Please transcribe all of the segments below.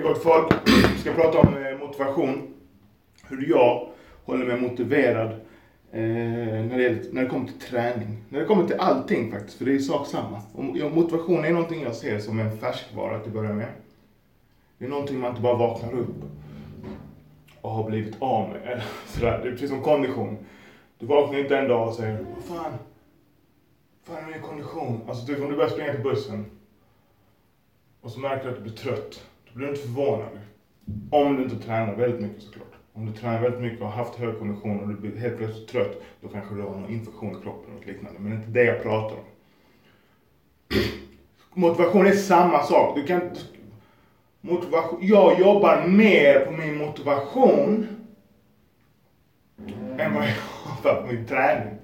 Hej gott folk. Vi ska prata om eh, motivation. Hur jag håller mig motiverad eh, när, det, gäller- när det kommer till träning. När det kommer till allting faktiskt, för det är sak samma. Och motivation är någonting jag ser som en färskvara till att börja med. Det är någonting man inte bara vaknar upp och har blivit av med. Sådär. Det är precis som kondition. Du vaknar inte en dag och säger Vad fan, fan är min kondition? Alltså typ om du börjar springa till bussen och så märker du att du blir trött. Då blir du inte förvånad. Om du inte tränar väldigt mycket såklart. Om du tränar väldigt mycket och har haft hög kondition och du blir helt plötsligt trött, då kanske du har någon infektion i kroppen och liknande. Men det är inte det jag pratar om. Motivation är samma sak. Du kan motivation. Jag jobbar mer på min motivation än vad jag jobbar på min träning.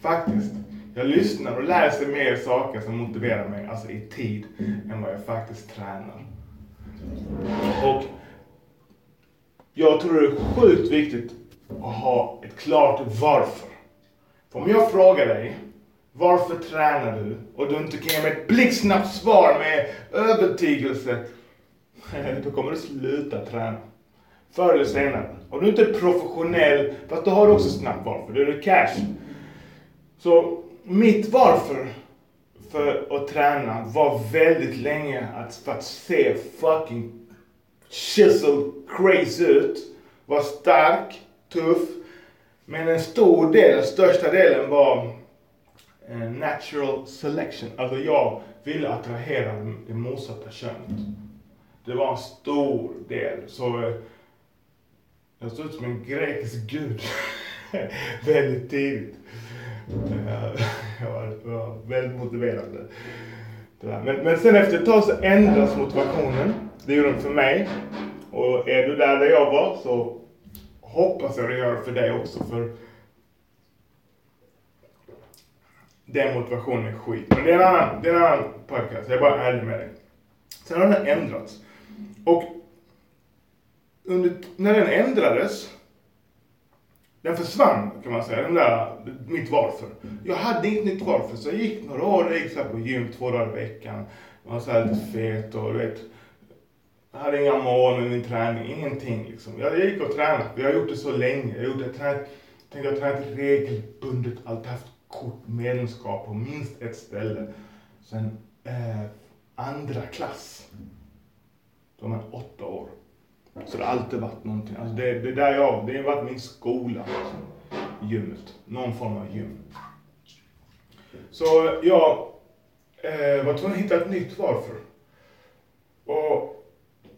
Faktiskt. Jag lyssnar och lär mer saker som motiverar mig, alltså i tid, än vad jag faktiskt tränar. Och jag tror det är sjukt viktigt att ha ett klart varför. För om jag frågar dig, varför tränar du? Och du inte kan ge mig ett blixtsnabbt svar med övertygelse, då kommer du sluta träna. Förr eller senare. Om du inte är professionell, fast då har du också snabbt varför, då är det cash. Så mitt varför för att träna var väldigt länge att, för att se fucking chisel crazy ut. Var stark, tuff. Men en stor del, den största delen var eh, natural selection. Alltså jag ville attrahera det motsatta könet. Det var en stor del. Så eh, jag såg ut som en grekisk gud. väldigt tidigt. Eh, jag var, jag var väldigt motiverad. Det där. Men, men sen efter ett tag så ändras motivationen. Det gjorde den för mig. Och är du där där jag var så hoppas jag det gör det för dig också. För den motivationen är skit. Men det är en annan, det är en annan podcast. Jag är bara ärlig med dig. Sen har den ändrats. Och under, när den ändrades den försvann kan man säga, den där, mitt varför. Jag hade inget nytt varför så jag gick några år, jag gick så här på gym två dagar i veckan. Jag var så här lite fet och du vet. Jag hade inga mål med min träning, ingenting liksom. Jag, jag gick och tränade, jag har gjort det så länge. Jag gjorde, jag tränat, tänkte jag tränat regelbundet, alltid haft kort medlemskap på minst ett ställe. Sen eh, andra klass. Då var man åtta år. Så det har alltid varit någonting. Alltså det, det där jag, det har varit min skola. Liksom. Gymmet. Någon form av gym. Så jag eh, var tvungen att hitta ett nytt varför. Och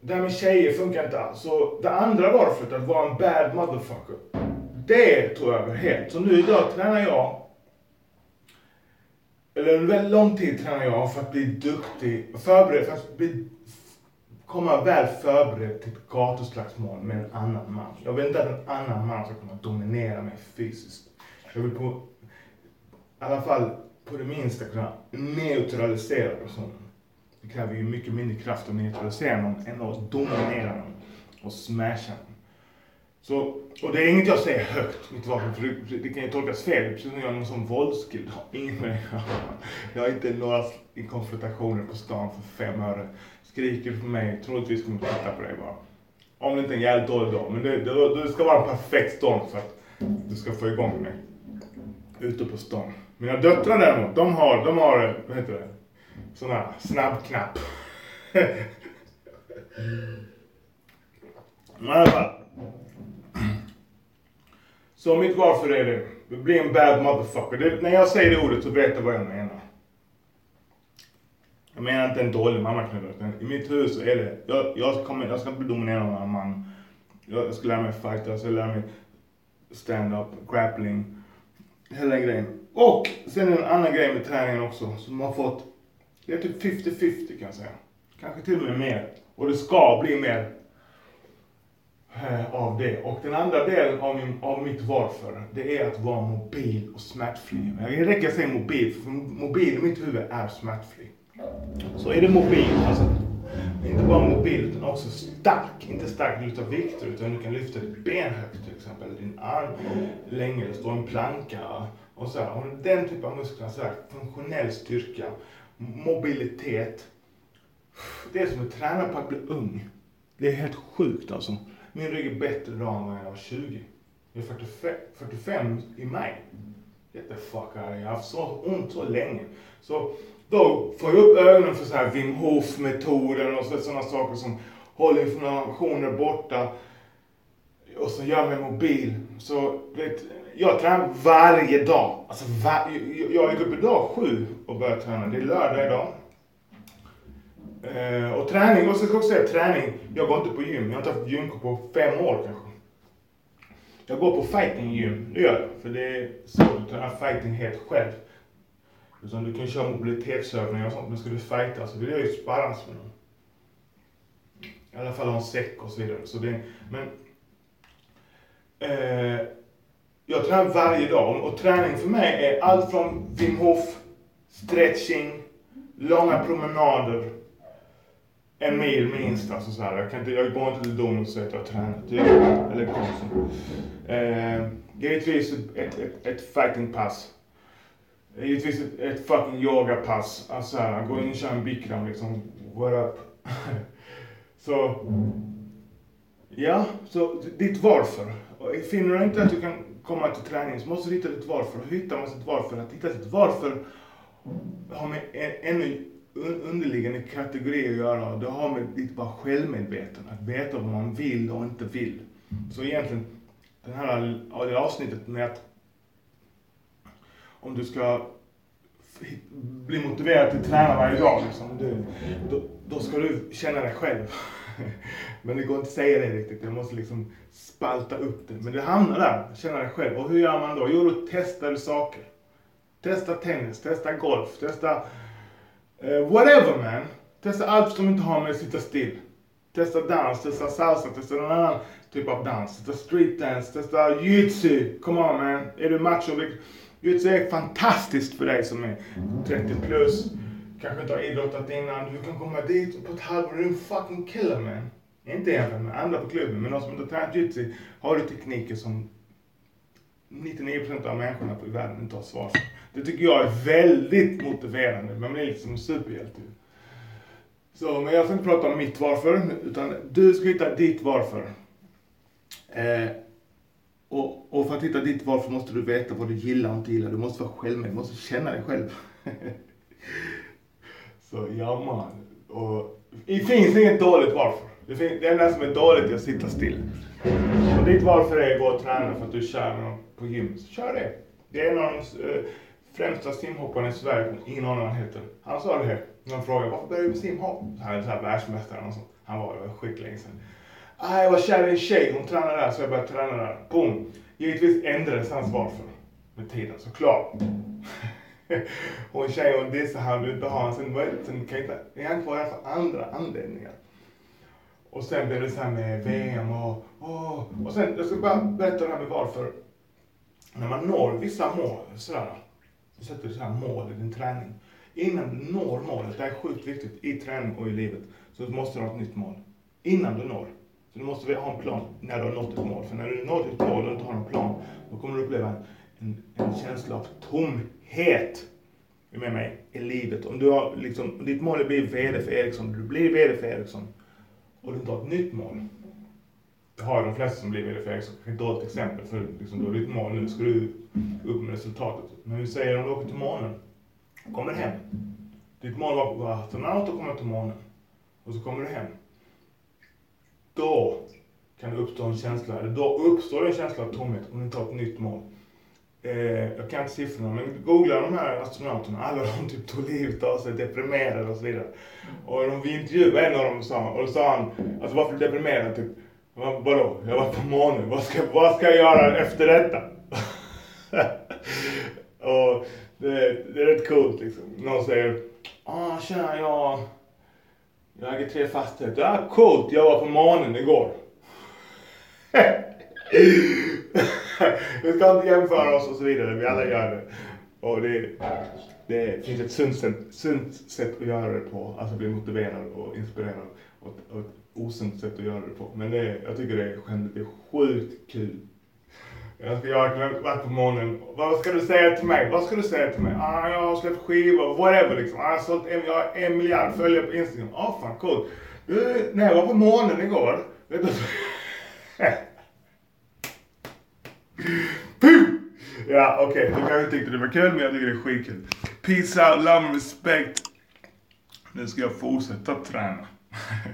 det här med tjejer funkar inte alls. Så det andra varföret, att vara en bad motherfucker. Det tog över helt. Så nu idag tränar jag eller under väldigt lång tid tränar jag för att bli duktig, förberedd, för att bli komma väl förberedd till ett gatuslagsmål med en annan man. Jag vill inte att en annan man ska kunna dominera mig fysiskt. Jag vill på, i alla fall på det minsta kunna neutralisera personen. Det kräver ju mycket mindre kraft att neutralisera någon än att dominera någon och smasha någon. Så, och det är inget jag säger högt, mitt vapen, för det, det kan ju tolkas fel. Precis som jag är någon sån våldskill. Ingen med Jag har inte några konfrontationer på stan för fem öre. Skriker du på mig, troligtvis kommer jag titta på dig bara. Om det inte är en jävligt dålig dag. Men det, det, det ska vara en perfekt storm för att du ska få igång mig. Ute på stan. Mina döttrar däremot, de har, de har, vad heter det? Sån här snabbknapp. Men i alla fall. Så mitt varför är det, bli en bad motherfucker. Det, när jag säger det ordet så vet du vad jag menar. Jag menar inte en dålig mammaknullare, i mitt huvud så är det, jag, jag, kommer, jag ska inte bli någon av man. Jag, jag ska lära mig fighta, jag ska lära mig stand-up, grappling, hela den grejen. Och sen en annan grej med träningen också, som har fått, det är typ 50-50 kan jag säga. Kanske till och med mer. Och det ska bli mer av det. Och den andra delen av, min, av mitt varför, det är att vara mobil och smärtfri. Det räcker att säga mobil, för mobil i mitt huvud är smärtfri. Så är det mobil, alltså inte bara mobil utan också stark. Inte stark att lyfta vikter utan du kan lyfta ditt ben högt till exempel. Din arm länge, det står en planka och så här. Och den typen av muskler, så här, funktionell styrka, mobilitet. Det är som att träna på att bli ung. Det är helt sjukt alltså. Min rygg är bättre idag än när jag var 20. Jag är 45, 45 i maj. Get the fuck out of Jag har haft så ont så länge. Så då får jag upp ögonen för så här Wim Hof-metoden och sådana saker som håller inflammationer borta och så gör mig mobil. Så vet, jag tränar varje dag. Alltså, var, jag, jag gick upp idag sju och började träna. Det är lördag idag. Eh, och träning, och så ska jag också säga träning. Jag går inte på gym. Jag har inte haft gymkort på fem år kanske. Jag går på fighting gym, det gör jag. För det är så du tränar fighting helt själv. Utan du kan köra mobilitetsövningar och sånt, men ska du fighta så vill jag ju sparras med någon. I alla fall ha en säck och så vidare. Så det, men eh, jag tränar varje dag och träning för mig är allt från Wim Hof, stretching, långa promenader, en mil minst. Alltså så här. Jag, kan inte, jag går inte till Domus och säger att jag har tränat. Eller Konsum. Eh, givetvis ett, ett, ett fightingpass. Givetvis ett, ett fucking yogapass. Alltså här, gå in och köra en bikram liksom. What up? så, ja, så ditt varför. Finner du inte att du kan komma till träning så måste du hitta ditt varför. Hur hittar man sitt varför? Att hitta sitt varför har med ännu underliggande kategori att göra. Det har med lite bara självmedvetande. Att veta vad man vill och inte vill. Så egentligen, det här det avsnittet med att om du ska bli motiverad till att träna varje dag, liksom, du, då, då ska du känna dig själv. Men det går inte att säga det riktigt. Jag måste liksom spalta upp det. Men det hamnar där, känna dig själv. Och hur gör man då? Jo, då testar du saker. Testa tennis, testa golf, testa uh, whatever man. Testa allt som inte har med att sitta still. Testa dans, testa salsa, testa någon annan typ av dans. Testa street dance, testa jujutsu. Come on man. Är du macho? Jujutsu är fantastiskt för dig som är 30 plus. Kanske inte har idrottat innan. Du kan komma dit på ett halvår. Du är en fucking killer man. Inte jämfört med andra på klubben, men de som inte har tränat jujutsu har du tekniker som 99% av människorna på världen inte har svar för. Det tycker jag är väldigt motiverande. Man blir liksom en superhjälte. Så, men jag ska inte prata om mitt varför, utan du ska hitta ditt varför. Eh, och, och, för att hitta ditt varför måste du veta vad du gillar och inte gillar. Du måste vara självmedveten, du måste känna dig själv. Så ja man. Och, det finns inget dåligt varför. Det, finns, det enda som är dåligt är att sitta still. Och ditt varför är att gå och träna för att du kör någon på gym. Så kör det. Det är en av de eh, främsta simhopparna i Sverige, ingen aning vad han heter. Han sa det här. Någon frågade varför började du med simhopp? Han är så här världsmästare och sånt. Han var det skitlänge sedan. Ah, jag var kär i en tjej, hon tränade där så jag började träna där. Boom! Givetvis ändrades hans varför med tiden såklart. och en tjej hon dissade han vill inte ha honom. Sen, sen kan inte, är han kvar för andra anledningar. Och sen blev det så här med VM och, och, och sen, jag ska bara berätta det här med varför. När man når vissa mål, sådär, du sätter så här mål i din träning. Innan du når målet, det här är sjukt viktigt i träning och i livet, så måste du ha ett nytt mål. Innan du når. Så du måste ha en plan när du har nått ett mål. För när du nått ett mål och inte har en plan, då kommer du uppleva en, en känsla av tomhet är med mig i livet. Om du har liksom, ditt mål är att bli VD för Ericsson, du blir VD för Ericsson och du inte har ett nytt mål. Det har de flesta som blir VD för kanske ett dåligt exempel för liksom, du har ditt mål, nu ska du upp med resultatet. Men vi säger om du åker till månen, kommer hem. Ditt mål var att astronaut och komma till månen. Och så kommer du hem. Då kan det uppstå en känsla, eller då uppstår en känsla av tomhet om du inte har ett nytt mål eh, jag kan inte siffrorna, men googla de här astronauterna, alla de typ tog livet av sig, deprimerade och så vidare. Och de, vi intervjuade en av dem sa, och då sa han, alltså varför deprimerad typ? Vadå? Jag var på månen, vad ska, vad ska jag göra efter detta? och det, det, är rätt coolt liksom. Någon säger, ah tjena jag, jag äger tre fastigheter. Ja coolt, jag var på månen igår. vi ska inte jämföra oss och så vidare, vi alla gör det. Och det, det finns ett sunt sätt, sunt sätt att göra det på, alltså bli motiverad och inspirerad. Och, och ett osunt sätt att göra det på. Men det, jag tycker det är, det är sjukt kul. Jag ska göra varit på månen. Vad ska du säga till mig? Vad ska du säga till mig? Ah, jag har släppt skivor, whatever liksom. Ah, jag har sålt en, jag har en miljard följare på Instagram. Ah, fan coolt. Du, när jag var på månen igår. Vet du? Puh! Ja, okej. Okay. Du kanske tyckte det var kul, men jag tycker det är skitkul. Peace out, love and respect. Nu ska jag fortsätta träna.